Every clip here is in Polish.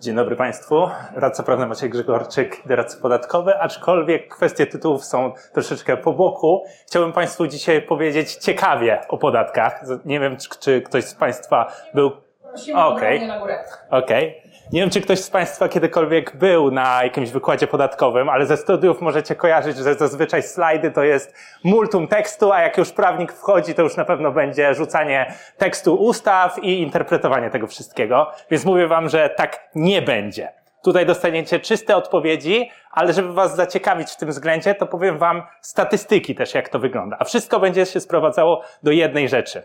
Dzień dobry Państwu. Radca prawny Maciej Grzegorczyk, doradca podatkowy, aczkolwiek kwestie tytułów są troszeczkę po boku. Chciałbym Państwu dzisiaj powiedzieć ciekawie o podatkach. Nie wiem, czy, ktoś z Państwa był... Okej. Okay. Okej. Okay. Nie wiem, czy ktoś z Państwa kiedykolwiek był na jakimś wykładzie podatkowym, ale ze studiów możecie kojarzyć, że zazwyczaj slajdy to jest multum tekstu, a jak już prawnik wchodzi, to już na pewno będzie rzucanie tekstu ustaw i interpretowanie tego wszystkiego. Więc mówię Wam, że tak nie będzie. Tutaj dostaniecie czyste odpowiedzi, ale żeby Was zaciekawić w tym względzie, to powiem Wam statystyki też, jak to wygląda. A wszystko będzie się sprowadzało do jednej rzeczy.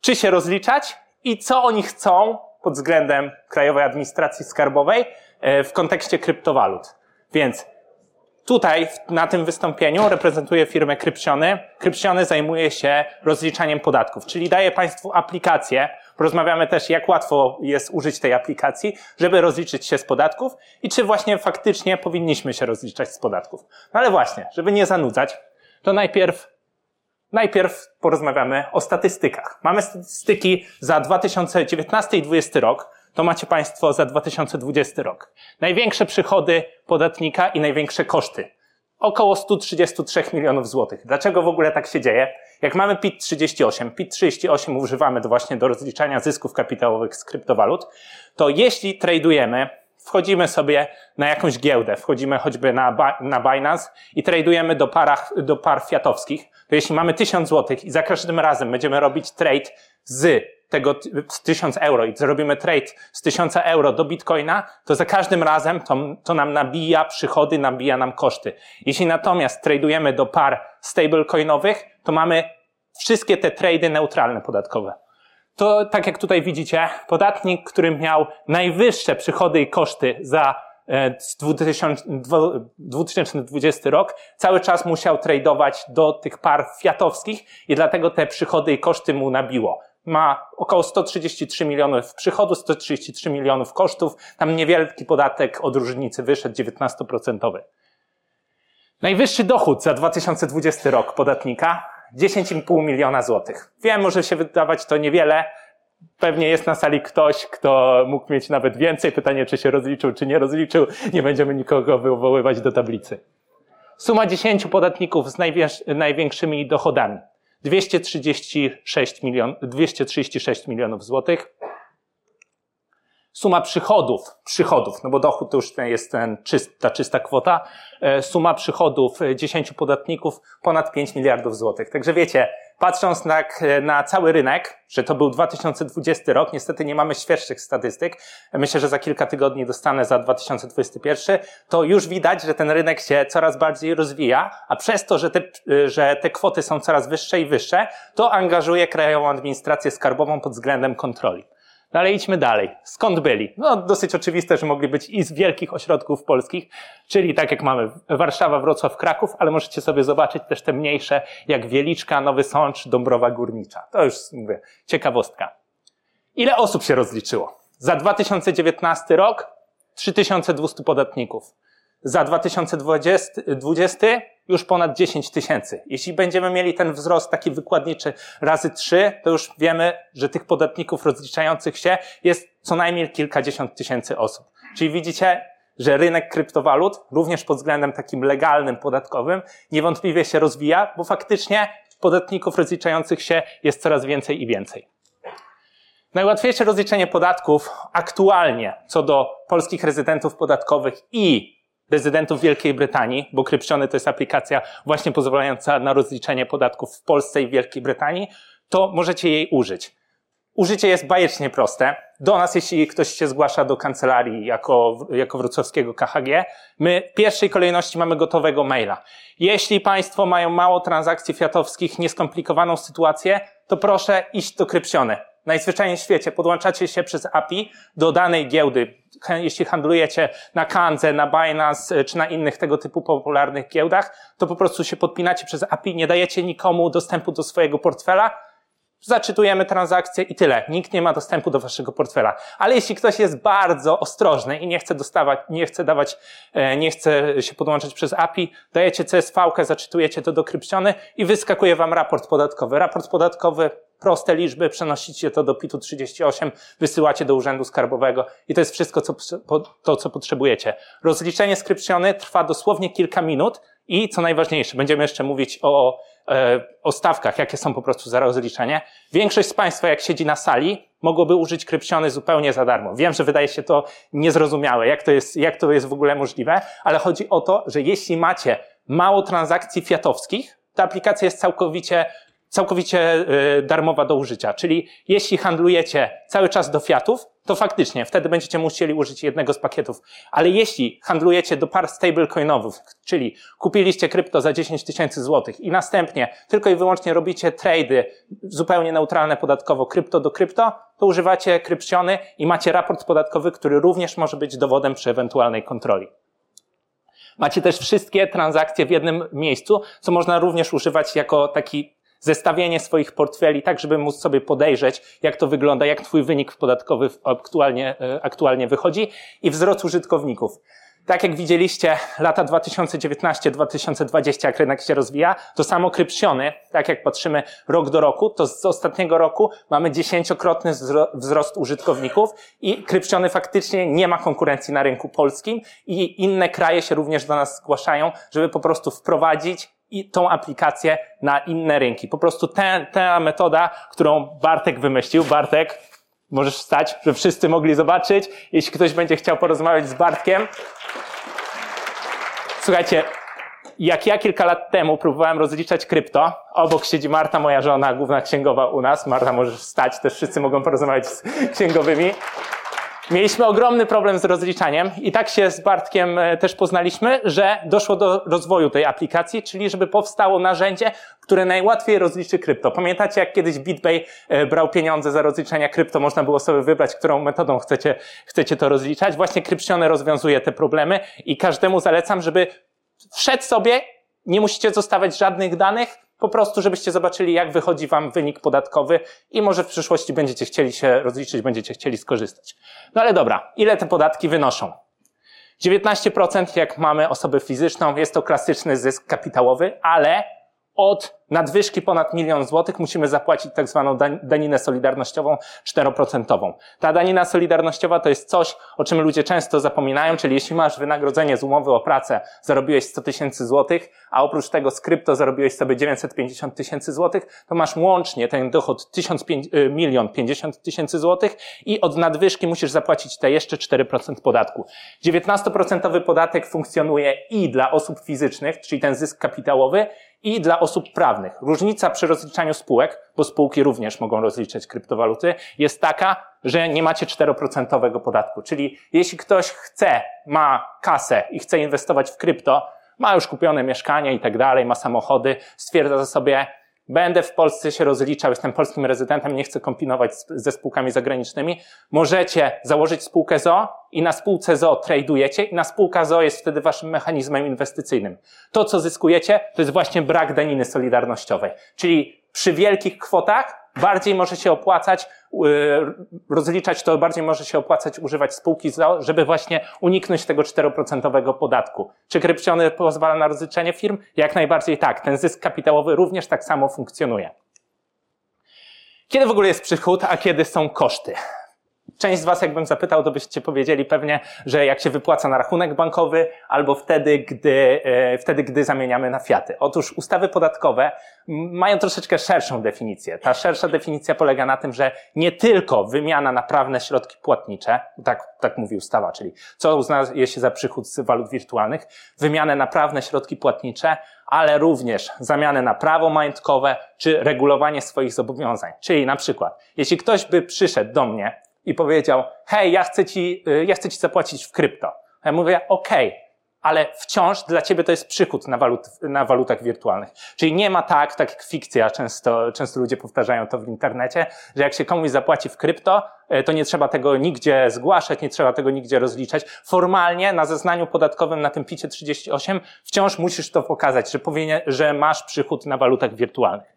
Czy się rozliczać i co oni chcą pod względem Krajowej Administracji Skarbowej e, w kontekście kryptowalut. Więc tutaj na tym wystąpieniu reprezentuję firmę Krypsiony. Krypsiony zajmuje się rozliczaniem podatków, czyli daje Państwu aplikację. Porozmawiamy też, jak łatwo jest użyć tej aplikacji, żeby rozliczyć się z podatków i czy właśnie faktycznie powinniśmy się rozliczać z podatków. No ale właśnie, żeby nie zanudzać, to najpierw Najpierw porozmawiamy o statystykach. Mamy statystyki za 2019 i 2020 rok. To macie Państwo za 2020 rok. Największe przychody podatnika i największe koszty. Około 133 milionów złotych. Dlaczego w ogóle tak się dzieje? Jak mamy PIT 38, PIT 38 używamy do właśnie do rozliczania zysków kapitałowych z kryptowalut, to jeśli tradujemy wchodzimy sobie na jakąś giełdę, wchodzimy choćby na, na Binance i tradujemy do, parach, do par fiatowskich, to jeśli mamy 1000 złotych i za każdym razem będziemy robić trade z tego z 1000 euro i zrobimy trade z 1000 euro do bitcoina, to za każdym razem to, to nam nabija przychody, nabija nam koszty. Jeśli natomiast tradujemy do par stablecoinowych, to mamy wszystkie te trady neutralne podatkowe to tak jak tutaj widzicie, podatnik, który miał najwyższe przychody i koszty za 2020 rok, cały czas musiał tradować do tych par fiatowskich i dlatego te przychody i koszty mu nabiło. Ma około 133 milionów przychodów, 133 milionów kosztów, tam niewielki podatek od różnicy wyszedł 19%. Najwyższy dochód za 2020 rok podatnika 10,5 miliona złotych. Wiem, może się wydawać to niewiele. Pewnie jest na sali ktoś, kto mógł mieć nawet więcej. Pytanie, czy się rozliczył, czy nie rozliczył. Nie będziemy nikogo wywoływać do tablicy. Suma 10 podatników z największymi dochodami. 236, milion, 236 milionów złotych. Suma przychodów, przychodów, no bo dochód to już jest ten czyst, ta czysta kwota, e, suma przychodów 10 podatników ponad 5 miliardów złotych. Także wiecie, patrząc na, na cały rynek, że to był 2020 rok, niestety nie mamy świeższych statystyk, myślę, że za kilka tygodni dostanę za 2021, to już widać, że ten rynek się coraz bardziej rozwija, a przez to, że te, że te kwoty są coraz wyższe i wyższe, to angażuje Krajową Administrację Skarbową pod względem kontroli. No ale idźmy dalej. Skąd byli? No dosyć oczywiste, że mogli być i z wielkich ośrodków polskich, czyli tak jak mamy Warszawa, Wrocław, Kraków, ale możecie sobie zobaczyć też te mniejsze, jak Wieliczka, Nowy Sącz, Dąbrowa Górnicza. To już mówię, ciekawostka. Ile osób się rozliczyło? Za 2019 rok 3200 podatników. Za 2020 już ponad 10 tysięcy. Jeśli będziemy mieli ten wzrost taki wykładniczy razy 3, to już wiemy, że tych podatników rozliczających się jest co najmniej kilkadziesiąt tysięcy osób. Czyli widzicie, że rynek kryptowalut, również pod względem takim legalnym, podatkowym, niewątpliwie się rozwija, bo faktycznie podatników rozliczających się jest coraz więcej i więcej. Najłatwiejsze rozliczenie podatków aktualnie co do polskich rezydentów podatkowych i rezydentów Wielkiej Brytanii, bo Krypciony to jest aplikacja właśnie pozwalająca na rozliczenie podatków w Polsce i Wielkiej Brytanii, to możecie jej użyć. Użycie jest bajecznie proste. Do nas, jeśli ktoś się zgłasza do kancelarii jako, jako wrocławskiego KHG, my w pierwszej kolejności mamy gotowego maila. Jeśli Państwo mają mało transakcji fiatowskich, nieskomplikowaną sytuację, to proszę iść do Krypciony najzwyczajniej w świecie podłączacie się przez API do danej giełdy. Jeśli handlujecie na Kanze, na Binance e, czy na innych tego typu popularnych giełdach, to po prostu się podpinacie przez API, nie dajecie nikomu dostępu do swojego portfela, zaczytujemy transakcję i tyle. Nikt nie ma dostępu do waszego portfela. Ale jeśli ktoś jest bardzo ostrożny i nie chce dostawać, nie chce dawać, e, nie chce się podłączać przez API, dajecie CSV, zaczytujecie to do krypciony i wyskakuje wam raport podatkowy. Raport podatkowy proste liczby, przenosicie to do PIT-u 38, wysyłacie do Urzędu Skarbowego i to jest wszystko, co, to, co potrzebujecie. Rozliczenie skrypcjony trwa dosłownie kilka minut i co najważniejsze, będziemy jeszcze mówić o, e, o stawkach, jakie są po prostu za rozliczenie. Większość z Państwa, jak siedzi na sali, mogłoby użyć krypciony zupełnie za darmo. Wiem, że wydaje się to niezrozumiałe, jak to jest, jak to jest w ogóle możliwe, ale chodzi o to, że jeśli macie mało transakcji fiatowskich, ta aplikacja jest całkowicie całkowicie y, darmowa do użycia. Czyli jeśli handlujecie cały czas do fiatów, to faktycznie wtedy będziecie musieli użyć jednego z pakietów. Ale jeśli handlujecie do par stablecoinowych, czyli kupiliście krypto za 10 tysięcy złotych i następnie tylko i wyłącznie robicie trady zupełnie neutralne podatkowo krypto do krypto, to używacie krypciony i macie raport podatkowy, który również może być dowodem przy ewentualnej kontroli. Macie też wszystkie transakcje w jednym miejscu, co można również używać jako taki zestawienie swoich portfeli, tak żeby móc sobie podejrzeć, jak to wygląda, jak twój wynik podatkowy aktualnie, e, aktualnie wychodzi i wzrost użytkowników. Tak jak widzieliście, lata 2019-2020, jak rynek się rozwija, to samo krypciony, tak jak patrzymy rok do roku, to z ostatniego roku mamy dziesięciokrotny wzrost użytkowników i krypciony faktycznie nie ma konkurencji na rynku polskim i inne kraje się również do nas zgłaszają, żeby po prostu wprowadzić i tą aplikację na inne rynki. Po prostu te, ta metoda, którą Bartek wymyślił, Bartek, możesz wstać, żeby wszyscy mogli zobaczyć. Jeśli ktoś będzie chciał porozmawiać z Bartkiem. Słuchajcie, jak ja kilka lat temu próbowałem rozliczać krypto, obok siedzi Marta, moja żona, główna księgowa u nas. Marta, możesz wstać, też wszyscy mogą porozmawiać z księgowymi. Mieliśmy ogromny problem z rozliczaniem i tak się z Bartkiem e, też poznaliśmy, że doszło do rozwoju tej aplikacji, czyli żeby powstało narzędzie, które najłatwiej rozliczy krypto. Pamiętacie, jak kiedyś BitPay e, brał pieniądze za rozliczenia krypto, można było sobie wybrać, którą metodą chcecie, chcecie to rozliczać. Właśnie Krypcione rozwiązuje te problemy i każdemu zalecam, żeby wszedł sobie, nie musicie zostawiać żadnych danych, po prostu, żebyście zobaczyli, jak wychodzi Wam wynik podatkowy i może w przyszłości będziecie chcieli się rozliczyć, będziecie chcieli skorzystać. No ale dobra, ile te podatki wynoszą? 19% jak mamy osobę fizyczną, jest to klasyczny zysk kapitałowy, ale od nadwyżki ponad milion złotych musimy zapłacić tak zwaną daninę solidarnościową 4%. Ta danina solidarnościowa to jest coś, o czym ludzie często zapominają, czyli jeśli masz wynagrodzenie z umowy o pracę, zarobiłeś 100 tysięcy złotych, a oprócz tego z krypto zarobiłeś sobie 950 tysięcy złotych, to masz łącznie ten dochód 1 y, milion 50 tysięcy złotych i od nadwyżki musisz zapłacić te jeszcze 4% podatku. 19% podatek funkcjonuje i dla osób fizycznych, czyli ten zysk kapitałowy, i dla osób prawnych. Różnica przy rozliczaniu spółek, bo spółki również mogą rozliczać kryptowaluty, jest taka, że nie macie 4% podatku. Czyli jeśli ktoś chce, ma kasę i chce inwestować w krypto, ma już kupione mieszkanie i tak dalej, ma samochody, stwierdza sobie, będę w Polsce się rozliczał, jestem polskim rezydentem, nie chcę kombinować ze spółkami zagranicznymi, możecie założyć spółkę ZO i na spółce ZO tradujecie i na spółka ZO jest wtedy waszym mechanizmem inwestycyjnym. To, co zyskujecie, to jest właśnie brak daniny solidarnościowej. Czyli przy wielkich kwotach bardziej może się opłacać, y, rozliczać to, bardziej może się opłacać używać spółki żeby właśnie uniknąć tego 4% podatku. Czy krypciony pozwala na rozliczenie firm? Jak najbardziej tak. Ten zysk kapitałowy również tak samo funkcjonuje. Kiedy w ogóle jest przychód, a kiedy są koszty? Część z Was, jakbym zapytał, to byście powiedzieli pewnie, że jak się wypłaca na rachunek bankowy, albo wtedy, gdy, e, wtedy, gdy zamieniamy na fiaty. Otóż ustawy podatkowe mają troszeczkę szerszą definicję. Ta szersza definicja polega na tym, że nie tylko wymiana na prawne środki płatnicze, tak, tak mówi ustawa, czyli co uznaje się za przychód z walut wirtualnych, wymianę na prawne środki płatnicze, ale również zamianę na prawo majątkowe czy regulowanie swoich zobowiązań. Czyli na przykład, jeśli ktoś by przyszedł do mnie i powiedział, hej, ja chcę ci, y, ja chcę ci zapłacić w krypto. Ja mówię, okej, okay, ale wciąż dla ciebie to jest przychód na, walut, na walutach wirtualnych. Czyli nie ma tak, tak jak fikcja, często, często ludzie powtarzają to w internecie, że jak się komuś zapłaci w krypto, y, to nie trzeba tego nigdzie zgłaszać, nie trzeba tego nigdzie rozliczać. Formalnie na zeznaniu podatkowym na tym picie 38 wciąż musisz to pokazać, że, powinien, że masz przychód na walutach wirtualnych.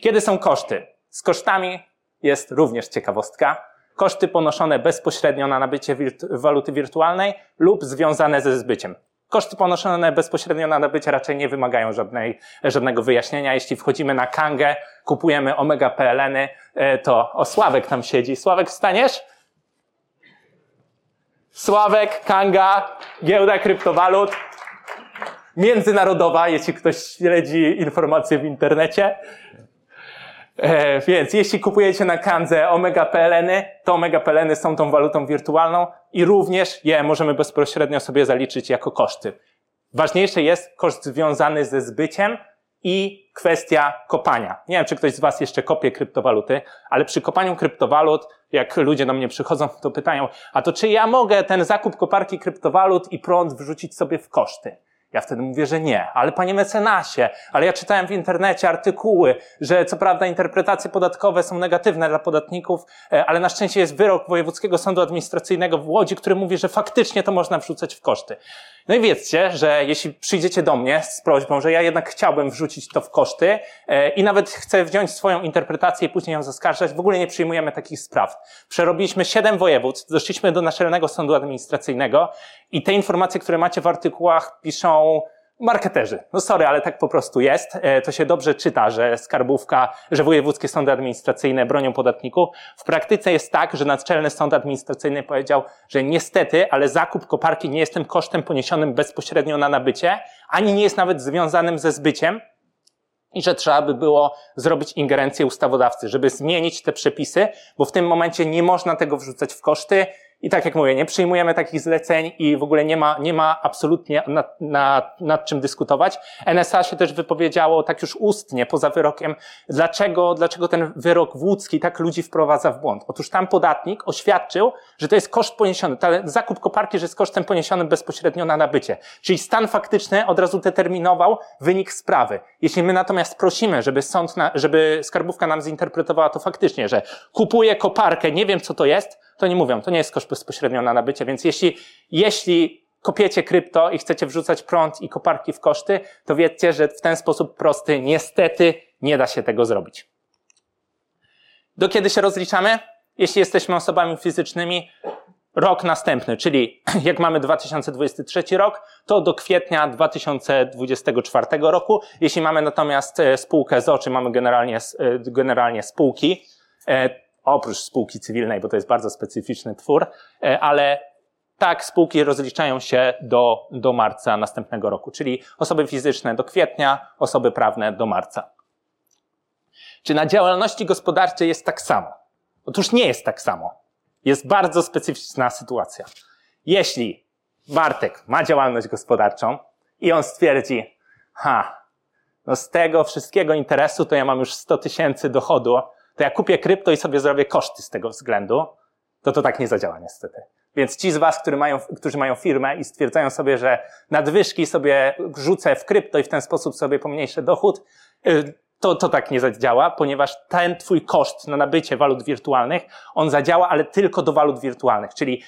Kiedy są koszty? Z kosztami jest również ciekawostka koszty ponoszone bezpośrednio na nabycie waluty wirtualnej lub związane ze zbyciem. Koszty ponoszone bezpośrednio na nabycie raczej nie wymagają żadnej, żadnego wyjaśnienia. Jeśli wchodzimy na Kangę, kupujemy Omega PLN-y, e, to o Sławek tam siedzi. Sławek, wstaniesz? Sławek, Kanga, giełda kryptowalut międzynarodowa, jeśli ktoś śledzi informacje w internecie. E, więc jeśli kupujecie na Kandze Omega PLN-y, to Omega PLN-y są tą walutą wirtualną i również je możemy bezpośrednio sobie zaliczyć jako koszty. Ważniejszy jest koszt związany ze zbyciem i kwestia kopania. Nie wiem, czy ktoś z Was jeszcze kopie kryptowaluty, ale przy kopaniu kryptowalut, jak ludzie do mnie przychodzą, to pytają, a to czy ja mogę ten zakup koparki kryptowalut i prąd wrzucić sobie w koszty? Ja wtedy mówię, że nie. Ale panie mecenasie, ale ja czytałem w internecie artykuły, że co prawda interpretacje podatkowe są negatywne dla podatników, e, ale na szczęście jest wyrok Wojewódzkiego Sądu Administracyjnego w Łodzi, który mówi, że faktycznie to można wrzucać w koszty. No i wiedzcie, że jeśli przyjdziecie do mnie z prośbą, że ja jednak chciałbym wrzucić to w koszty e, i nawet chcę wziąć swoją interpretację i później ją zaskarżać, w ogóle nie przyjmujemy takich spraw. Przerobiliśmy siedem województw, doszliśmy do Naczelnego Sądu Administracyjnego i te informacje, które macie w artykułach piszą marketerzy. No sorry, ale tak po prostu jest. E, to się dobrze czyta, że skarbówka, że wojewódzkie sądy administracyjne bronią podatników. W praktyce jest tak, że Naczelny Sąd Administracyjny powiedział, że niestety, ale zakup koparki nie jest tym kosztem poniesionym bezpośrednio na nabycie, ani nie jest nawet związanym ze zbyciem, i że trzeba by było zrobić ingerencję ustawodawcy, żeby zmienić te przepisy, bo w tym momencie nie można tego wrzucać w koszty i tak jak mówię, nie przyjmujemy takich zleceń i w ogóle nie ma, nie ma absolutnie nad, nad, nad czym dyskutować. NSA się też wypowiedziało tak już ustnie, poza wyrokiem, dlaczego, dlaczego ten wyrok włódzki tak ludzi wprowadza w błąd. Otóż tam podatnik oświadczył, że to jest koszt poniesiony, ten zakup koparki, że jest kosztem poniesionym bezpośrednio na nabycie. Czyli stan faktyczny od razu determinował wynik sprawy. Jeśli my natomiast prosimy, żeby sąd, na, żeby skarbówka nam zinterpretowała to faktycznie, że kupuje koparkę, nie wiem co to jest, to nie mówią, to nie jest koszt bezpośrednio na nabycie, więc jeśli, jeśli kopiecie krypto i chcecie wrzucać prąd i koparki w koszty, to wiedzcie, że w ten sposób prosty niestety nie da się tego zrobić. Do kiedy się rozliczamy? Jeśli jesteśmy osobami fizycznymi, rok następny, czyli jak mamy 2023 rok, to do kwietnia 2024 roku. Jeśli mamy natomiast e, spółkę z oczy, mamy generalnie, e, generalnie spółki, e, oprócz spółki cywilnej, bo to jest bardzo specyficzny twór, e, ale tak, spółki rozliczają się do, do marca następnego roku, czyli osoby fizyczne do kwietnia, osoby prawne do marca. Czy na działalności gospodarczej jest tak samo? Otóż nie jest tak samo. Jest bardzo specyficzna sytuacja. Jeśli Bartek ma działalność gospodarczą i on stwierdzi, ha, no z tego wszystkiego interesu to ja mam już 100 tysięcy dochodu, to ja kupię krypto i sobie zrobię koszty z tego względu, to to tak nie zadziała niestety. Więc ci z Was, którzy mają, którzy mają firmę i stwierdzają sobie, że nadwyżki sobie rzucę w krypto i w ten sposób sobie pomniejszę dochód, y, to, to tak nie zadziała, ponieważ ten Twój koszt na nabycie walut wirtualnych, on zadziała, ale tylko do walut wirtualnych. Czyli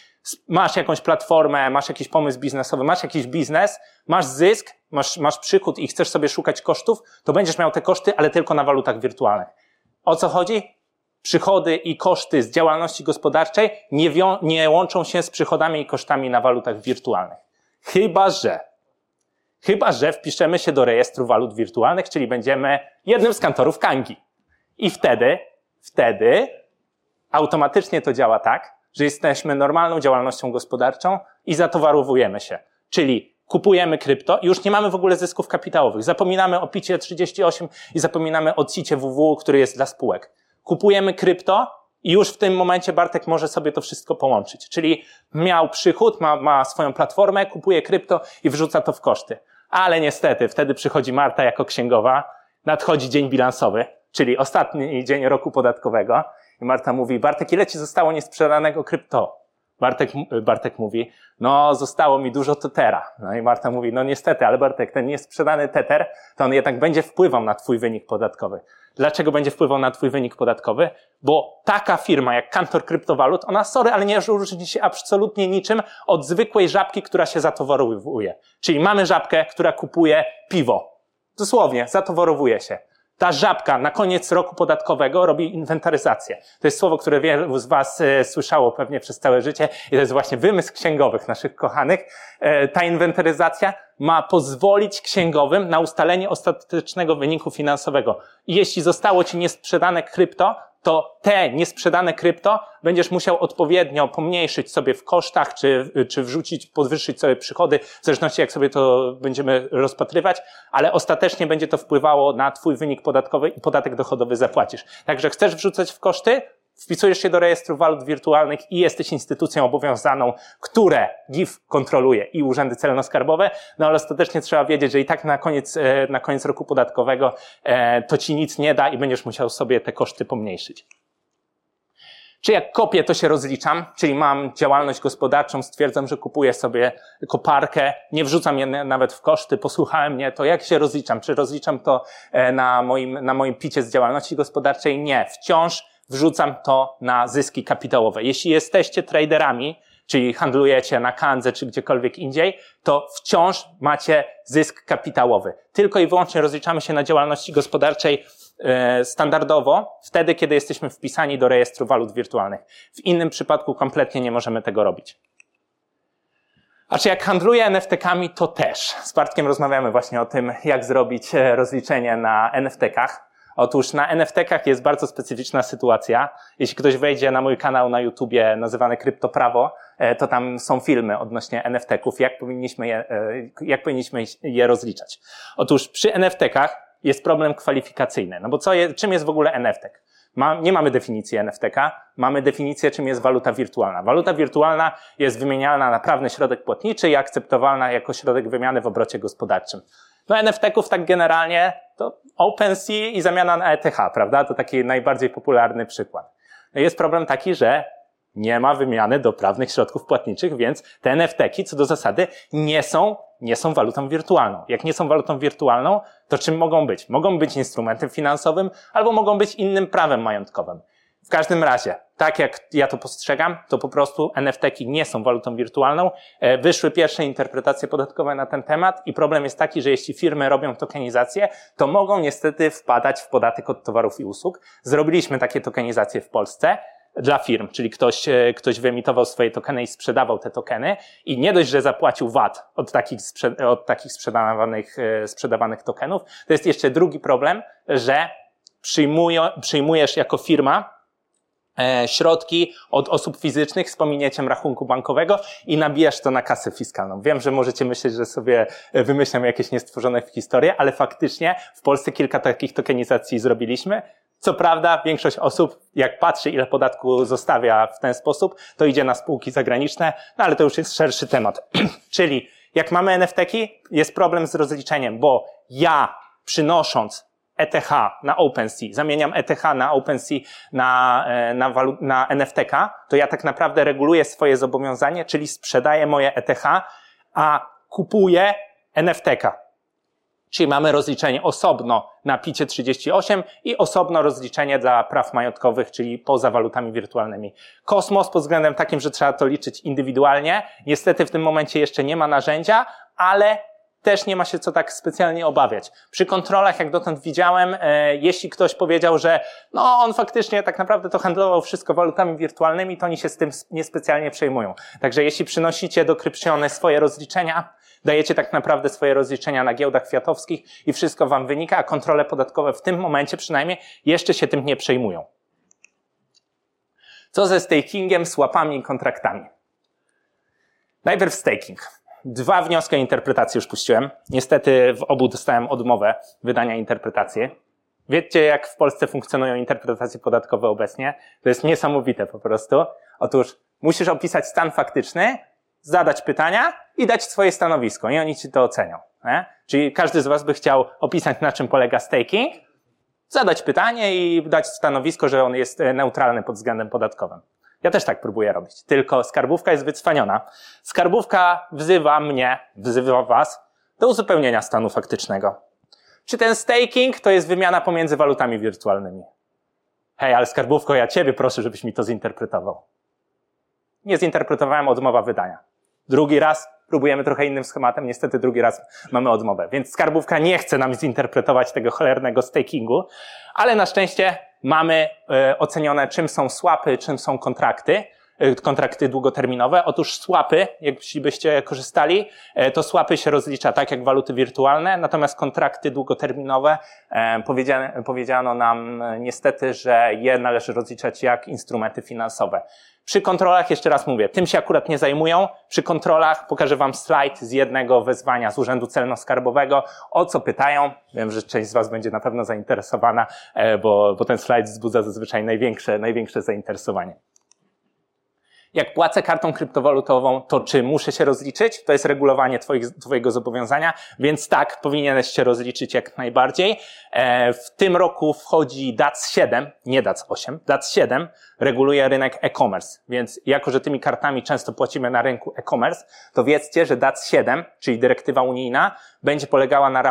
masz jakąś platformę, masz jakiś pomysł biznesowy, masz jakiś biznes, masz zysk, masz, masz przychód i chcesz sobie szukać kosztów, to będziesz miał te koszty, ale tylko na walutach wirtualnych. O co chodzi? Przychody i koszty z działalności gospodarczej nie, nie łączą się z przychodami i kosztami na walutach wirtualnych. Chyba, że Chyba, że wpiszemy się do rejestru walut wirtualnych, czyli będziemy jednym z kantorów Kangi. I wtedy, wtedy automatycznie to działa tak, że jesteśmy normalną działalnością gospodarczą i zatowarowujemy się. Czyli kupujemy krypto i już nie mamy w ogóle zysków kapitałowych. Zapominamy o picie 38 i zapominamy o cicie WW, który jest dla spółek. Kupujemy krypto i już w tym momencie Bartek może sobie to wszystko połączyć. Czyli miał przychód, ma, ma swoją platformę, kupuje krypto i wrzuca to w koszty. Ale niestety wtedy przychodzi Marta jako księgowa, nadchodzi dzień bilansowy, czyli ostatni dzień roku podatkowego i Marta mówi, Bartek, ile ci zostało niesprzedanego krypto? Bartek, Bartek mówi, no zostało mi dużo tetera. No i Marta mówi, no niestety, ale Bartek, ten niesprzedany teter, to on jednak będzie wpływał na twój wynik podatkowy. Dlaczego będzie wpływał na twój wynik podatkowy? Bo taka firma jak Kantor Kryptowalut, ona, sorry, ale nie różni się absolutnie niczym od zwykłej żabki, która się zatowarowuje. Czyli mamy żabkę, która kupuje piwo. Dosłownie, zatowarowuje się. Ta żabka na koniec roku podatkowego robi inwentaryzację. To jest słowo, które wielu z Was e, słyszało pewnie przez całe życie i to jest właśnie wymysł księgowych naszych kochanych. E, ta inwentaryzacja ma pozwolić księgowym na ustalenie ostatecznego wyniku finansowego. I jeśli zostało Ci niesprzedane krypto, to te niesprzedane krypto będziesz musiał odpowiednio pomniejszyć sobie w kosztach, czy, czy wrzucić, podwyższyć sobie przychody, w zależności jak sobie to będziemy rozpatrywać, ale ostatecznie będzie to wpływało na twój wynik podatkowy i podatek dochodowy zapłacisz. Także chcesz wrzucać w koszty, wpisujesz się do rejestru walut wirtualnych i jesteś instytucją obowiązaną, które GIF kontroluje i urzędy celno-skarbowe, no ale ostatecznie trzeba wiedzieć, że i tak na koniec, e, na koniec roku podatkowego e, to ci nic nie da i będziesz musiał sobie te koszty pomniejszyć. Czy jak kopię, to się rozliczam, czyli mam działalność gospodarczą, stwierdzam, że kupuję sobie koparkę, nie wrzucam je nawet w koszty, posłuchałem mnie, to jak się rozliczam? Czy rozliczam to e, na moim, na moim picie z działalności gospodarczej? Nie. Wciąż wrzucam to na zyski kapitałowe. Jeśli jesteście traderami, czyli handlujecie na Kandze czy gdziekolwiek indziej, to wciąż macie zysk kapitałowy. Tylko i wyłącznie rozliczamy się na działalności gospodarczej e, standardowo, wtedy, kiedy jesteśmy wpisani do rejestru walut wirtualnych. W innym przypadku kompletnie nie możemy tego robić. A czy jak handluję NFT-kami, to też. Z Bartkiem rozmawiamy właśnie o tym, jak zrobić e, rozliczenie na NFT-kach. Otóż na NFT-kach jest bardzo specyficzna sytuacja. Jeśli ktoś wejdzie na mój kanał na YouTubie nazywany Kryptoprawo, e, to tam są filmy odnośnie NFT-ków, jak powinniśmy je, e, jak powinniśmy je rozliczać. Otóż przy NFT-kach jest problem kwalifikacyjny. No bo co je, czym jest w ogóle NFT? Ma, nie mamy definicji NFT-ka, mamy definicję, czym jest waluta wirtualna. Waluta wirtualna jest wymienialna na prawny środek płatniczy i akceptowalna jako środek wymiany w obrocie gospodarczym. No NFT-ków tak generalnie to OpenSea i zamiana na ETH, prawda? To taki najbardziej popularny przykład. No jest problem taki, że nie ma wymiany do prawnych środków płatniczych, więc te NFT-ki co do zasady nie są, nie są walutą wirtualną. Jak nie są walutą wirtualną, to czym mogą być? Mogą być instrumentem finansowym albo mogą być innym prawem majątkowym. W każdym razie, tak jak ja to postrzegam, to po prostu NFT-ki nie są walutą wirtualną. E, wyszły pierwsze interpretacje podatkowe na ten temat i problem jest taki, że jeśli firmy robią tokenizację, to mogą niestety wpadać w podatek od towarów i usług. Zrobiliśmy takie tokenizacje w Polsce dla firm, czyli ktoś, e, ktoś wyemitował swoje tokeny i sprzedawał te tokeny i nie dość, że zapłacił VAT od takich, od takich sprzedawanych, e, sprzedawanych tokenów, to jest jeszcze drugi problem, że przyjmujesz jako firma E, środki od osób fizycznych z pominięciem rachunku bankowego i nabijasz to na kasę fiskalną. Wiem, że możecie myśleć, że sobie wymyślam jakieś niestworzone historie, ale faktycznie w Polsce kilka takich tokenizacji zrobiliśmy. Co prawda, większość osób, jak patrzy, ile podatku zostawia w ten sposób, to idzie na spółki zagraniczne, no ale to już jest szerszy temat. Czyli jak mamy NFT-ki, jest problem z rozliczeniem, bo ja przynosząc ETH na OpenSea, zamieniam ETH na OpenSea na, e, na, walu, na NFTK, to ja tak naprawdę reguluję swoje zobowiązanie, czyli sprzedaję moje ETH, a kupuję NFTK. Czyli mamy rozliczenie osobno na PICie 38 i osobno rozliczenie dla praw majątkowych, czyli poza walutami wirtualnymi. Kosmos pod względem takim, że trzeba to liczyć indywidualnie. Niestety w tym momencie jeszcze nie ma narzędzia, ale też nie ma się co tak specjalnie obawiać. Przy kontrolach, jak dotąd widziałem, e, jeśli ktoś powiedział, że no on faktycznie tak naprawdę to handlował wszystko walutami wirtualnymi, to oni się z tym niespecjalnie przejmują. Także jeśli przynosicie do Kryptiony swoje rozliczenia, dajecie tak naprawdę swoje rozliczenia na giełdach kwiatowskich i wszystko wam wynika, a kontrole podatkowe w tym momencie przynajmniej jeszcze się tym nie przejmują. Co ze stakingiem, swapami i kontraktami? Najpierw staking. Dwa wnioski o interpretację już puściłem. Niestety w obu dostałem odmowę wydania interpretacji. Wiecie, jak w Polsce funkcjonują interpretacje podatkowe obecnie? To jest niesamowite po prostu. Otóż musisz opisać stan faktyczny, zadać pytania i dać swoje stanowisko i oni ci to ocenią. Nie? Czyli każdy z was by chciał opisać, na czym polega staking, zadać pytanie i dać stanowisko, że on jest neutralny pod względem podatkowym. Ja też tak próbuję robić, tylko skarbówka jest wycwaniona. Skarbówka wzywa mnie, wzywa was do uzupełnienia stanu faktycznego. Czy ten staking to jest wymiana pomiędzy walutami wirtualnymi? Hej, ale skarbówko, ja ciebie proszę, żebyś mi to zinterpretował. Nie zinterpretowałem odmowa wydania. Drugi raz próbujemy trochę innym schematem, niestety drugi raz mamy odmowę. Więc skarbówka nie chce nam zinterpretować tego cholernego stakingu, ale na szczęście mamy e, ocenione, czym są swapy, czym są kontrakty. E, kontrakty długoterminowe. Otóż swapy, jakbyście korzystali, e, to swapy się rozlicza tak jak waluty wirtualne, natomiast kontrakty długoterminowe powiedziano, powiedziano nam niestety, że je należy rozliczać jak instrumenty finansowe. Przy kontrolach, jeszcze raz mówię, tym się akurat nie zajmują. Przy kontrolach pokażę Wam slajd z jednego wezwania z Urzędu Celno-Skarbowego. O co pytają? Wiem, że część z Was będzie na pewno zainteresowana, bo, bo ten slajd wzbudza zazwyczaj największe, największe zainteresowanie. Jak płacę kartą kryptowalutową, to czy muszę się rozliczyć? To jest regulowanie twoich, Twojego zobowiązania, więc tak, powinieneś się rozliczyć jak najbardziej. E, w tym roku wchodzi DAC 7, nie DAC 8, DAC 7 reguluje rynek e-commerce, więc jako, że tymi kartami często płacimy na rynku e-commerce, to wiedzcie, że DAC 7, czyli dyrektywa unijna, będzie polegała na,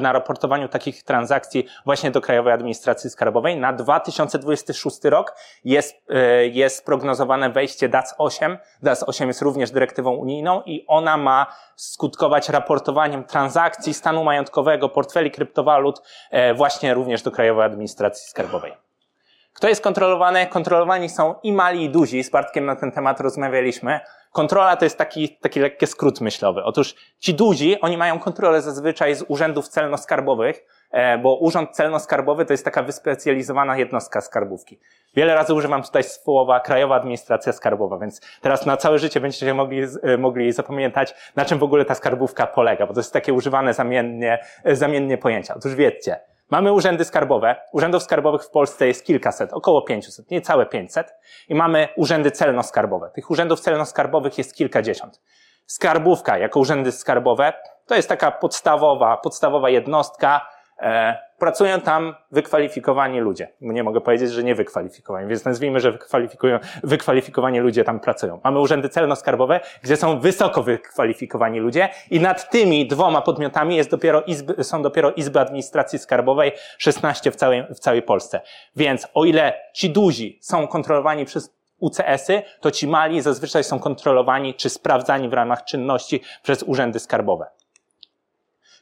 na raportowaniu takich transakcji właśnie do Krajowej Administracji Skarbowej. Na 2026 rok jest, e, jest prognozowane wejście DAC 8. DAC 8 jest również dyrektywą unijną i ona ma skutkować raportowaniem transakcji stanu majątkowego, portfeli kryptowalut e, właśnie również do Krajowej Administracji Skarbowej. Kto jest kontrolowany? Kontrolowani są i mali, i duzi. Z Bartkiem na ten temat rozmawialiśmy. Kontrola to jest taki, taki lekki skrót myślowy. Otóż ci duzi, oni mają kontrolę zazwyczaj z urzędów celno-skarbowych, e, bo Urząd Celno-Skarbowy to jest taka wyspecjalizowana jednostka skarbówki. Wiele razy używam tutaj słowa Krajowa Administracja Skarbowa, więc teraz na całe życie będziecie mogli, e, mogli zapamiętać, na czym w ogóle ta skarbówka polega, bo to jest takie używane zamiennie, e, zamiennie pojęcia. Otóż wiedzcie, Mamy urzędy skarbowe. Urzędów skarbowych w Polsce jest kilkaset, około 500, niecałe 500. I mamy urzędy celno-skarbowe. Tych urzędów celno-skarbowych jest kilkadziesiąt. Skarbówka jako urzędy skarbowe to jest taka podstawowa, podstawowa jednostka, E, pracują tam wykwalifikowani ludzie. Nie mogę powiedzieć, że nie wykwalifikowani, więc nazwijmy, że wykwalifikują, wykwalifikowani ludzie tam pracują. Mamy urzędy celno-skarbowe, gdzie są wysoko wykwalifikowani ludzie i nad tymi dwoma podmiotami jest dopiero izby, są dopiero Izby Administracji Skarbowej, 16 w całej, w całej Polsce. Więc o ile ci duzi są kontrolowani przez UCS-y, to ci mali zazwyczaj są kontrolowani czy sprawdzani w ramach czynności przez urzędy skarbowe.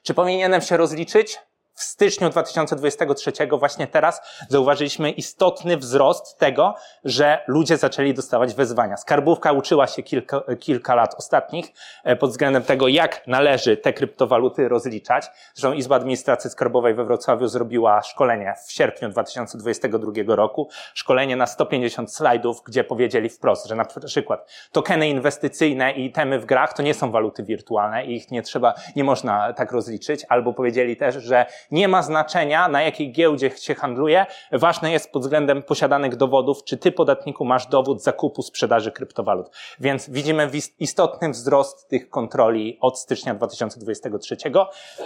Czy powinienem się rozliczyć? W styczniu 2023, właśnie teraz, zauważyliśmy istotny wzrost tego, że ludzie zaczęli dostawać wezwania. Skarbówka uczyła się kilka, kilka lat ostatnich e, pod względem tego, jak należy te kryptowaluty rozliczać. Zresztą Izba Administracji Skarbowej we Wrocławiu zrobiła szkolenie w sierpniu 2022 roku. Szkolenie na 150 slajdów, gdzie powiedzieli wprost, że na przykład tokeny inwestycyjne i temy w grach to nie są waluty wirtualne i ich nie trzeba, nie można tak rozliczyć. Albo powiedzieli też, że nie ma znaczenia, na jakiej giełdzie się handluje. Ważne jest pod względem posiadanych dowodów, czy ty, podatniku, masz dowód zakupu, sprzedaży kryptowalut. Więc widzimy istotny wzrost tych kontroli od stycznia 2023,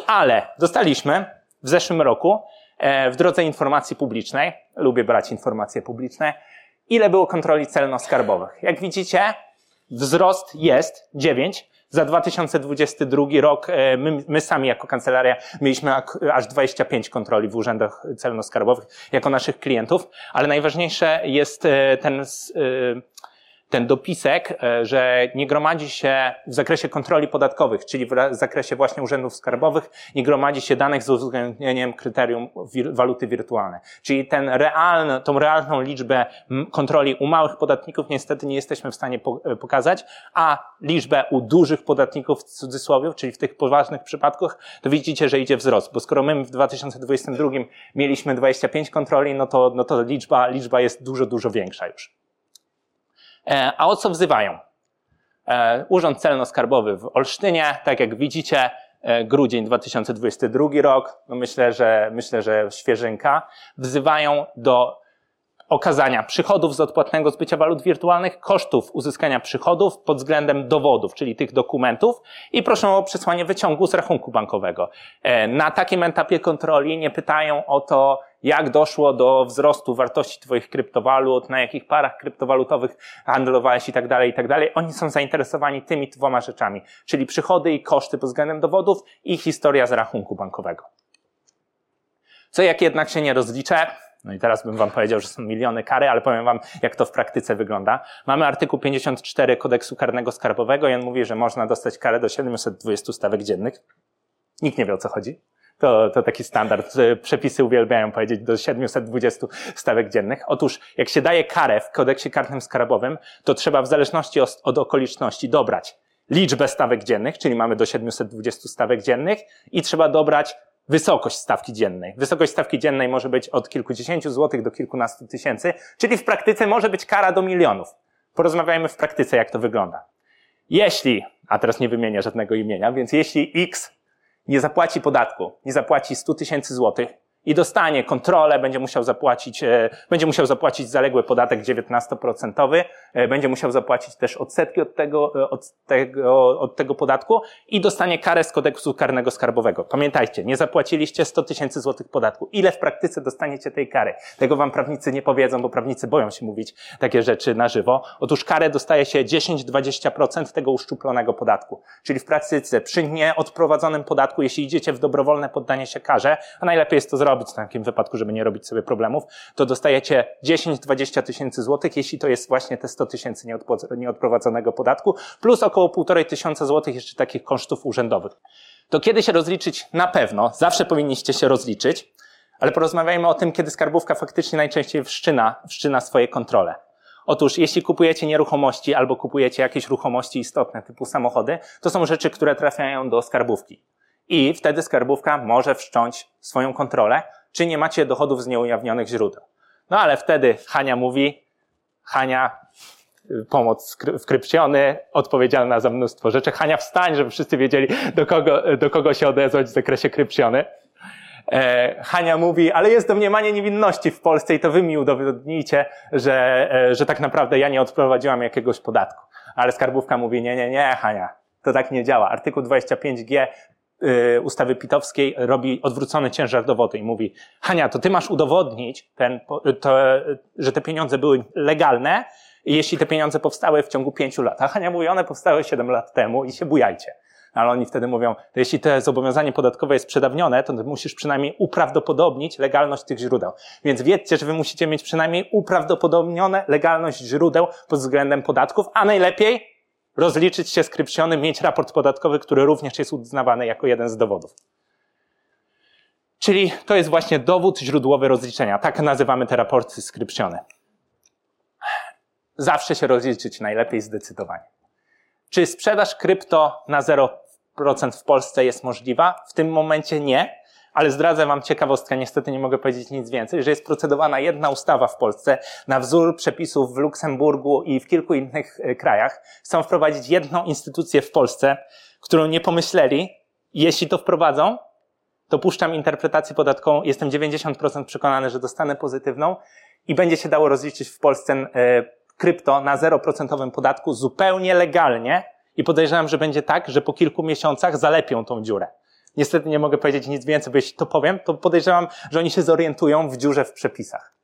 ale dostaliśmy w zeszłym roku e, w drodze informacji publicznej, lubię brać informacje publiczne, ile było kontroli celno-skarbowych. Jak widzicie, wzrost jest 9, za 2022 rok e, my, my sami jako kancelaria mieliśmy aż 25 kontroli w urzędach celno-skarbowych jako naszych klientów, ale najważniejsze jest e, ten e, ten dopisek, e, że nie gromadzi się w zakresie kontroli podatkowych, czyli w zakresie właśnie urzędów skarbowych, nie gromadzi się danych z uwzględnieniem kryterium waluty wirtualne. Czyli ten realny, tą realną liczbę kontroli u małych podatników niestety nie jesteśmy w stanie e, pokazać, a liczbę u dużych podatników w cudzysłowie, czyli w tych poważnych przypadkach, to widzicie, że idzie wzrost, bo skoro my w 2022 mieliśmy 25 kontroli, no to, no to liczba, liczba jest dużo, dużo większa już. E, a o co wzywają? E, Urząd Celno-Skarbowy w Olsztynie, tak jak widzicie, e, grudzień 2022 rok, no myślę, że, myślę, że świeżynka, wzywają do okazania przychodów z odpłatnego zbycia walut wirtualnych, kosztów uzyskania przychodów pod względem dowodów, czyli tych dokumentów i proszą o przesłanie wyciągu z rachunku bankowego. Na takim etapie kontroli nie pytają o to, jak doszło do wzrostu wartości Twoich kryptowalut, na jakich parach kryptowalutowych handlowałeś i tak dalej, i tak dalej. Oni są zainteresowani tymi dwoma rzeczami, czyli przychody i koszty pod względem dowodów i historia z rachunku bankowego. Co jak jednak się nie rozliczę? No i teraz bym wam powiedział, że są miliony kary, ale powiem wam, jak to w praktyce wygląda. Mamy artykuł 54 kodeksu karnego skarbowego i on mówi, że można dostać karę do 720 stawek dziennych. Nikt nie wie o co chodzi. To, to taki standard. Przepisy uwielbiają powiedzieć do 720 stawek dziennych. Otóż, jak się daje karę w kodeksie karnym skarbowym, to trzeba w zależności od, okoliczności dobrać liczbę stawek dziennych, czyli mamy do 720 stawek dziennych i trzeba dobrać wysokość stawki dziennej. Wysokość stawki dziennej może być od kilkudziesięciu złotych do kilkunastu tysięcy, czyli w praktyce może być kara do milionów. Porozmawiajmy w praktyce, jak to wygląda. Jeśli, a teraz nie wymienię żadnego imienia, więc jeśli X nie zapłaci podatku, nie zapłaci 100 tysięcy złotych, i dostanie kontrolę, będzie musiał zapłacić, e, będzie musiał zapłacić zaległy podatek 19%, e, będzie musiał zapłacić też odsetki od tego, e, od tego, od tego podatku i dostanie karę z kodeksu karnego skarbowego. Pamiętajcie, nie zapłaciliście 100 tysięcy złotych podatku. Ile w praktyce dostaniecie tej kary? Tego wam prawnicy nie powiedzą, bo prawnicy boją się mówić takie rzeczy na żywo. Otóż karę dostaje się 10-20% tego uszczuplonego podatku. Czyli w praktyce przy nieodprowadzonym podatku, jeśli idziecie w dobrowolne poddanie się karze, a najlepiej jest to zrobić robić w takim wypadku, żeby nie robić sobie problemów, to dostajecie 10-20 tysięcy złotych, jeśli to jest właśnie te 100 tysięcy nieodprowadzonego podatku, plus około 1,5 tysiąca złotych jeszcze takich kosztów urzędowych. To kiedy się rozliczyć? Na pewno. Zawsze powinniście się rozliczyć, ale porozmawiajmy o tym, kiedy skarbówka faktycznie najczęściej wszczyna, wszczyna swoje kontrole. Otóż, jeśli kupujecie nieruchomości albo kupujecie jakieś ruchomości istotne, typu samochody, to są rzeczy, które trafiają do skarbówki i wtedy skarbówka może wszcząć swoją kontrolę, czy nie macie dochodów z nieujawnionych źródeł. No ale wtedy Hania mówi, Hania, pomoc wkrypciony, odpowiedzialna za mnóstwo rzeczy. Hania wstań, żeby wszyscy wiedzieli, do kogo, do kogo się odezwać w zakresie krypciony. E, Hania mówi, ale jest domniemanie niewinności w Polsce i to wy mi udowodnijcie, że, e, że tak naprawdę ja nie odprowadziłam jakiegoś podatku. Ale skarbówka mówi, nie, nie, nie, Hania, to tak nie działa. Artykuł 25g Y, ustawy pitowskiej robi odwrócony ciężar dowodu i mówi, Hania, to ty masz udowodnić, ten, to, że te pieniądze były legalne, jeśli te pieniądze powstały w ciągu pięciu lat. A Hania mówi, one powstały siedem lat temu i się bujajcie. Ale oni wtedy mówią, to jeśli to zobowiązanie podatkowe jest przedawnione, to musisz przynajmniej uprawdopodobnić legalność tych źródeł. Więc wiedzcie, że wy musicie mieć przynajmniej uprawdopodobnione legalność źródeł pod względem podatków, a najlepiej rozliczyć się skrypcjonem, mieć raport podatkowy, który również jest uznawany jako jeden z dowodów. Czyli to jest właśnie dowód źródłowy rozliczenia. Tak nazywamy te raporty skrypcione. Zawsze się rozliczyć najlepiej zdecydowanie. Czy sprzedaż krypto na 0% w Polsce jest możliwa? W tym momencie nie, ale zdradzę Wam ciekawostkę, niestety nie mogę powiedzieć nic więcej, że jest procedowana jedna ustawa w Polsce na wzór przepisów w Luksemburgu i w kilku innych e, krajach. Chcą wprowadzić jedną instytucję w Polsce, którą nie pomyśleli. Jeśli to wprowadzą, to puszczam interpretację podatkową. Jestem 90% przekonany, że dostanę pozytywną i będzie się dało rozliczyć w Polsce e, krypto na 0% podatku zupełnie legalnie i podejrzewam, że będzie tak, że po kilku miesiącach zalepią tą dziurę. Niestety nie mogę powiedzieć nic więcej, bo jeśli to powiem, to podejrzewam, że oni się zorientują w dziurze w przepisach.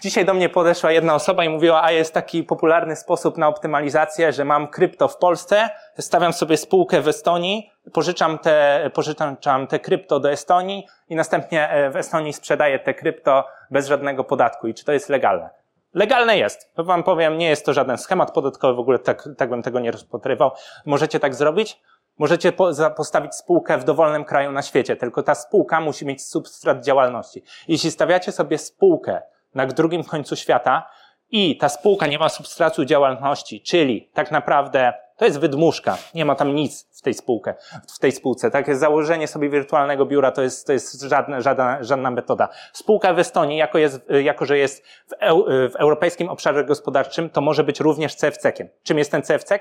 Dzisiaj do mnie podeszła jedna osoba i mówiła, a jest taki popularny sposób na optymalizację, że mam krypto w Polsce, stawiam sobie spółkę w Estonii, pożyczam te, pożyczam te krypto do Estonii i następnie e, w Estonii sprzedaję te krypto bez żadnego podatku. I czy to jest legalne? Legalne jest. Wam powiem, nie jest to żaden schemat podatkowy, w ogóle tak, tak bym tego nie rozpatrywał. Możecie tak zrobić, Możecie postawić spółkę w dowolnym kraju na świecie, tylko ta spółka musi mieć substrat działalności. Jeśli stawiacie sobie spółkę na drugim końcu świata i ta spółka nie ma substratu działalności, czyli tak naprawdę to jest wydmuszka, nie ma tam nic w tej spółce, w tej spółce. Takie założenie sobie wirtualnego biura to jest, to jest żadna, żadna, żadna metoda. Spółka w Estonii, jako, jest, jako że jest w, w europejskim obszarze gospodarczym, to może być również CFC-kiem. Czym jest ten CFC?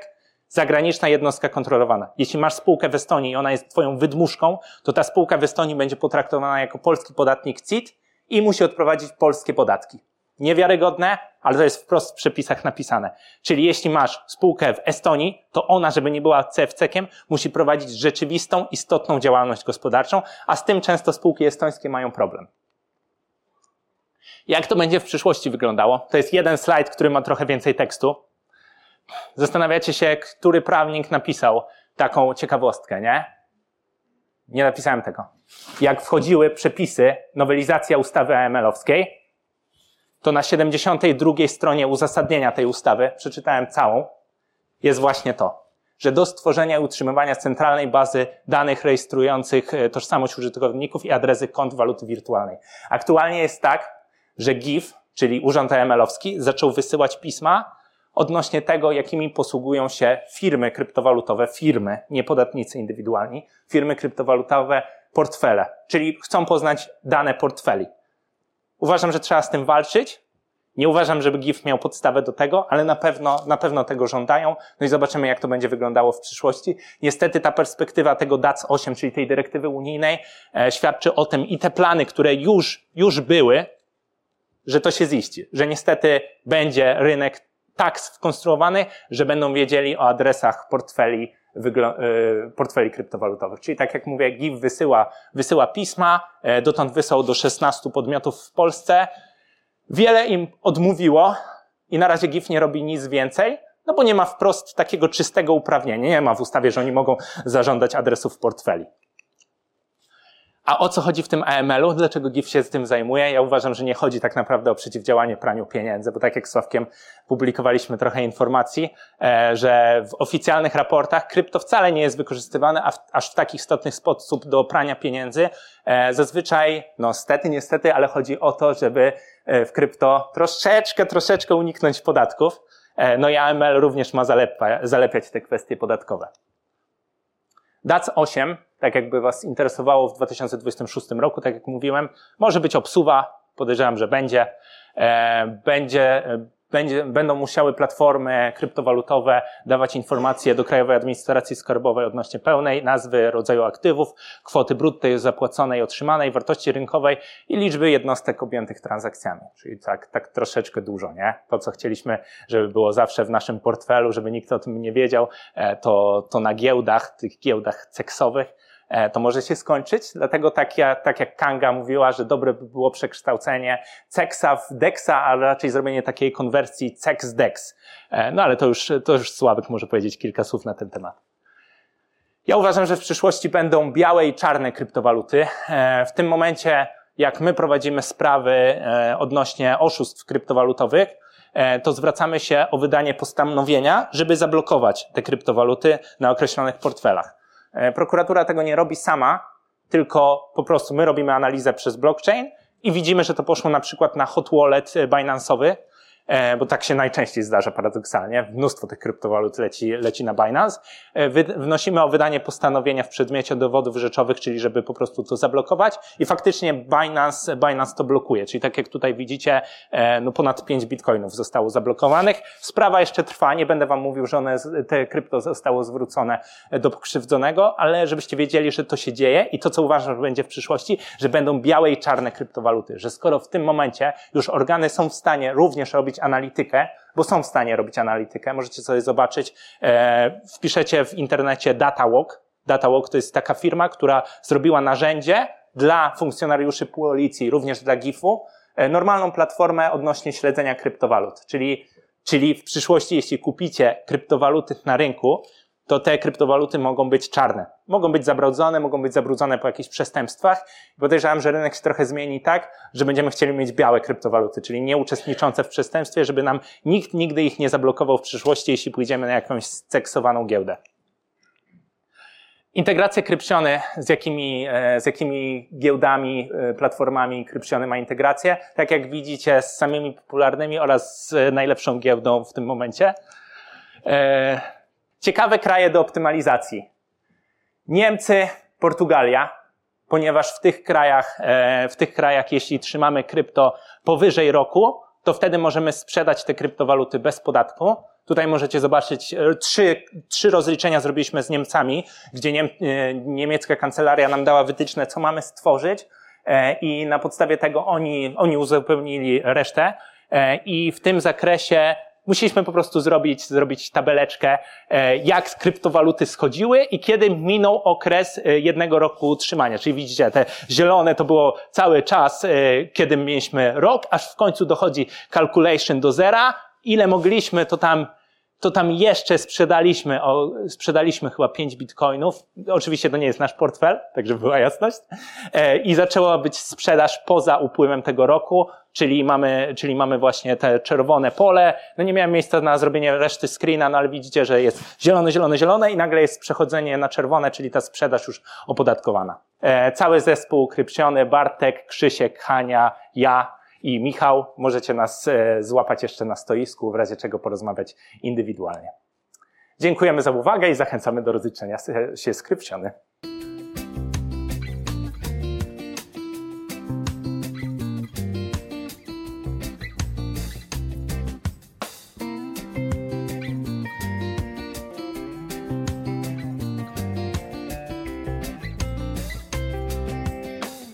Zagraniczna jednostka kontrolowana. Jeśli masz spółkę w Estonii i ona jest twoją wydmuszką, to ta spółka w Estonii będzie potraktowana jako polski podatnik CIT i musi odprowadzić polskie podatki. Niewiarygodne, ale to jest wprost w przepisach napisane. Czyli jeśli masz spółkę w Estonii, to ona, żeby nie była CFC-kiem, musi prowadzić rzeczywistą, istotną działalność gospodarczą, a z tym często spółki estońskie mają problem. Jak to będzie w przyszłości wyglądało? To jest jeden slajd, który ma trochę więcej tekstu. Zastanawiacie się, który prawnik napisał taką ciekawostkę, nie? Nie napisałem tego. Jak wchodziły przepisy, nowelizacja ustawy AML-owskiej, to na 72 stronie uzasadnienia tej ustawy, przeczytałem całą, jest właśnie to, że do stworzenia i utrzymywania centralnej bazy danych rejestrujących e, tożsamość użytkowników i adresy kont waluty wirtualnej. Aktualnie jest tak, że GIF, czyli Urząd AML-owski, zaczął wysyłać pisma odnośnie tego, jakimi posługują się firmy kryptowalutowe, firmy, nie podatnicy indywidualni, firmy kryptowalutowe, portfele, czyli chcą poznać dane portfeli. Uważam, że trzeba z tym walczyć. Nie uważam, żeby GIF miał podstawę do tego, ale na pewno, na pewno tego żądają. No i zobaczymy, jak to będzie wyglądało w przyszłości. Niestety ta perspektywa tego DAC 8, czyli tej dyrektywy unijnej, e, świadczy o tym i te plany, które już, już były, że to się ziści, że niestety będzie rynek tak skonstruowany, że będą wiedzieli o adresach portfeli, y, portfeli kryptowalutowych. Czyli tak jak mówię, GIF wysyła, wysyła pisma, e, dotąd wysłał do 16 podmiotów w Polsce. Wiele im odmówiło i na razie GIF nie robi nic więcej, no bo nie ma wprost takiego czystego uprawnienia. Nie ma w ustawie, że oni mogą zażądać adresów portfeli. A o co chodzi w tym AML-u? Dlaczego GIF się z tym zajmuje? Ja uważam, że nie chodzi tak naprawdę o przeciwdziałanie praniu pieniędzy, bo tak jak Sławkiem publikowaliśmy trochę informacji, e, że w oficjalnych raportach krypto wcale nie jest wykorzystywane aż w taki istotny sposób do prania pieniędzy. E, zazwyczaj, no stety, niestety, ale chodzi o to, żeby e, w krypto troszeczkę, troszeczkę uniknąć podatków. No i AML również ma zalepiać te kwestie podatkowe. DAC 8 tak jakby Was interesowało w 2026 roku, tak jak mówiłem. Może być obsuwa, podejrzewam, że będzie. E, będzie e, będzie, będą musiały platformy kryptowalutowe dawać informacje do Krajowej Administracji Skarbowej odnośnie pełnej nazwy, rodzaju aktywów, kwoty brutto zapłaconej, otrzymanej, wartości rynkowej i liczby jednostek objętych transakcjami. Czyli tak, tak troszeczkę dużo, nie? To, co chcieliśmy, żeby było zawsze w naszym portfelu, żeby nikt o tym nie wiedział, e, to, to na giełdach, tych giełdach ceksowych, to może się skończyć. Dlatego tak, ja, tak jak Kanga mówiła, że dobre by było przekształcenie CEXa w DEXa, a raczej zrobienie takiej konwersji CEX-DEX. E, no ale to już, to już Sławek może powiedzieć kilka słów na ten temat. Ja uważam, że w przyszłości będą białe i czarne kryptowaluty. E, w tym momencie, jak my prowadzimy sprawy odnośnie oszustw kryptowalutowych, to zwracamy się o wydanie postanowienia, żeby zablokować te kryptowaluty na określonych portfelach. E, prokuratura tego nie robi sama, tylko po prostu my robimy analizę przez blockchain i widzimy, że to poszło na przykład na hot wallet e, Binance'owy, bo tak się najczęściej zdarza paradoksalnie. Mnóstwo tych kryptowalut leci, leci na Binance. E, wnosimy o wydanie postanowienia w przedmiocie dowodów rzeczowych, czyli żeby po prostu to zablokować i faktycznie Binance, Binance to blokuje. Czyli tak jak tutaj widzicie, e, no ponad 5 bitcoinów zostało zablokowanych. Sprawa jeszcze trwa, nie będę wam mówił, że one, te krypto zostało zwrócone do pokrzywdzonego, ale żebyście wiedzieli, że to się dzieje i to, co uważam, że będzie w przyszłości, że będą białe i czarne kryptowaluty. Że skoro w tym momencie już organy są w stanie również robić analitykę, bo są w stanie robić analitykę. Możecie sobie zobaczyć, e, wpiszecie w internecie DataWalk. DataWalk to jest taka firma, która zrobiła narzędzie dla funkcjonariuszy policji, również dla GIF-u, e, normalną platformę odnośnie śledzenia kryptowalut. Czyli, czyli w przyszłości, jeśli kupicie kryptowaluty na rynku, to te kryptowaluty mogą być czarne. Mogą być zabrudzone, mogą być zabrudzone po jakichś przestępstwach. Podejrzewam, że rynek się trochę zmieni tak, że będziemy chcieli mieć białe kryptowaluty, czyli nie uczestniczące w przestępstwie, żeby nam nikt nigdy ich nie zablokował w przyszłości, jeśli pójdziemy na jakąś seksowaną giełdę. Integracje krypciony, z jakimi, e, z jakimi giełdami, e, platformami krypciony ma integrację. Tak jak widzicie, z samymi popularnymi oraz z najlepszą giełdą w tym momencie. Ciekawe kraje do optymalizacji. Niemcy, Portugalia, ponieważ w tych krajach, e, w tych krajach, jeśli trzymamy krypto powyżej roku, to wtedy możemy sprzedać te kryptowaluty bez podatku. Tutaj możecie zobaczyć, e, trzy, trzy rozliczenia zrobiliśmy z Niemcami, gdzie niem, e, niemiecka kancelaria nam dała wytyczne, co mamy stworzyć i na podstawie tego oni, oni uzupełnili resztę. I w tym zakresie Musieliśmy po prostu zrobić, zrobić tabeleczkę, e, jak kryptowaluty schodziły i kiedy minął okres e, jednego roku utrzymania. Czyli widzicie, te zielone to było cały czas, e, kiedy mieliśmy rok, aż w końcu dochodzi calculation do zera. Ile mogliśmy, to tam to tam jeszcze sprzedaliśmy, o, sprzedaliśmy chyba 5 bitcoinów. Oczywiście to nie jest nasz portfel, tak żeby była jasność. I zaczęła być sprzedaż poza upływem tego roku, czyli mamy, czyli mamy właśnie te czerwone pole. No nie miałem miejsca na zrobienie reszty screena, no ale widzicie, że jest zielone, zielone, zielone i nagle jest przechodzenie na czerwone, czyli ta sprzedaż już opodatkowana. E, cały zespół krypciony, Bartek, Krzysiek, Hania, ja, i Michał. Możecie nas e, złapać jeszcze na stoisku, w razie czego porozmawiać indywidualnie. Dziękujemy za uwagę i zachęcamy do rozliczenia się z Krypciony.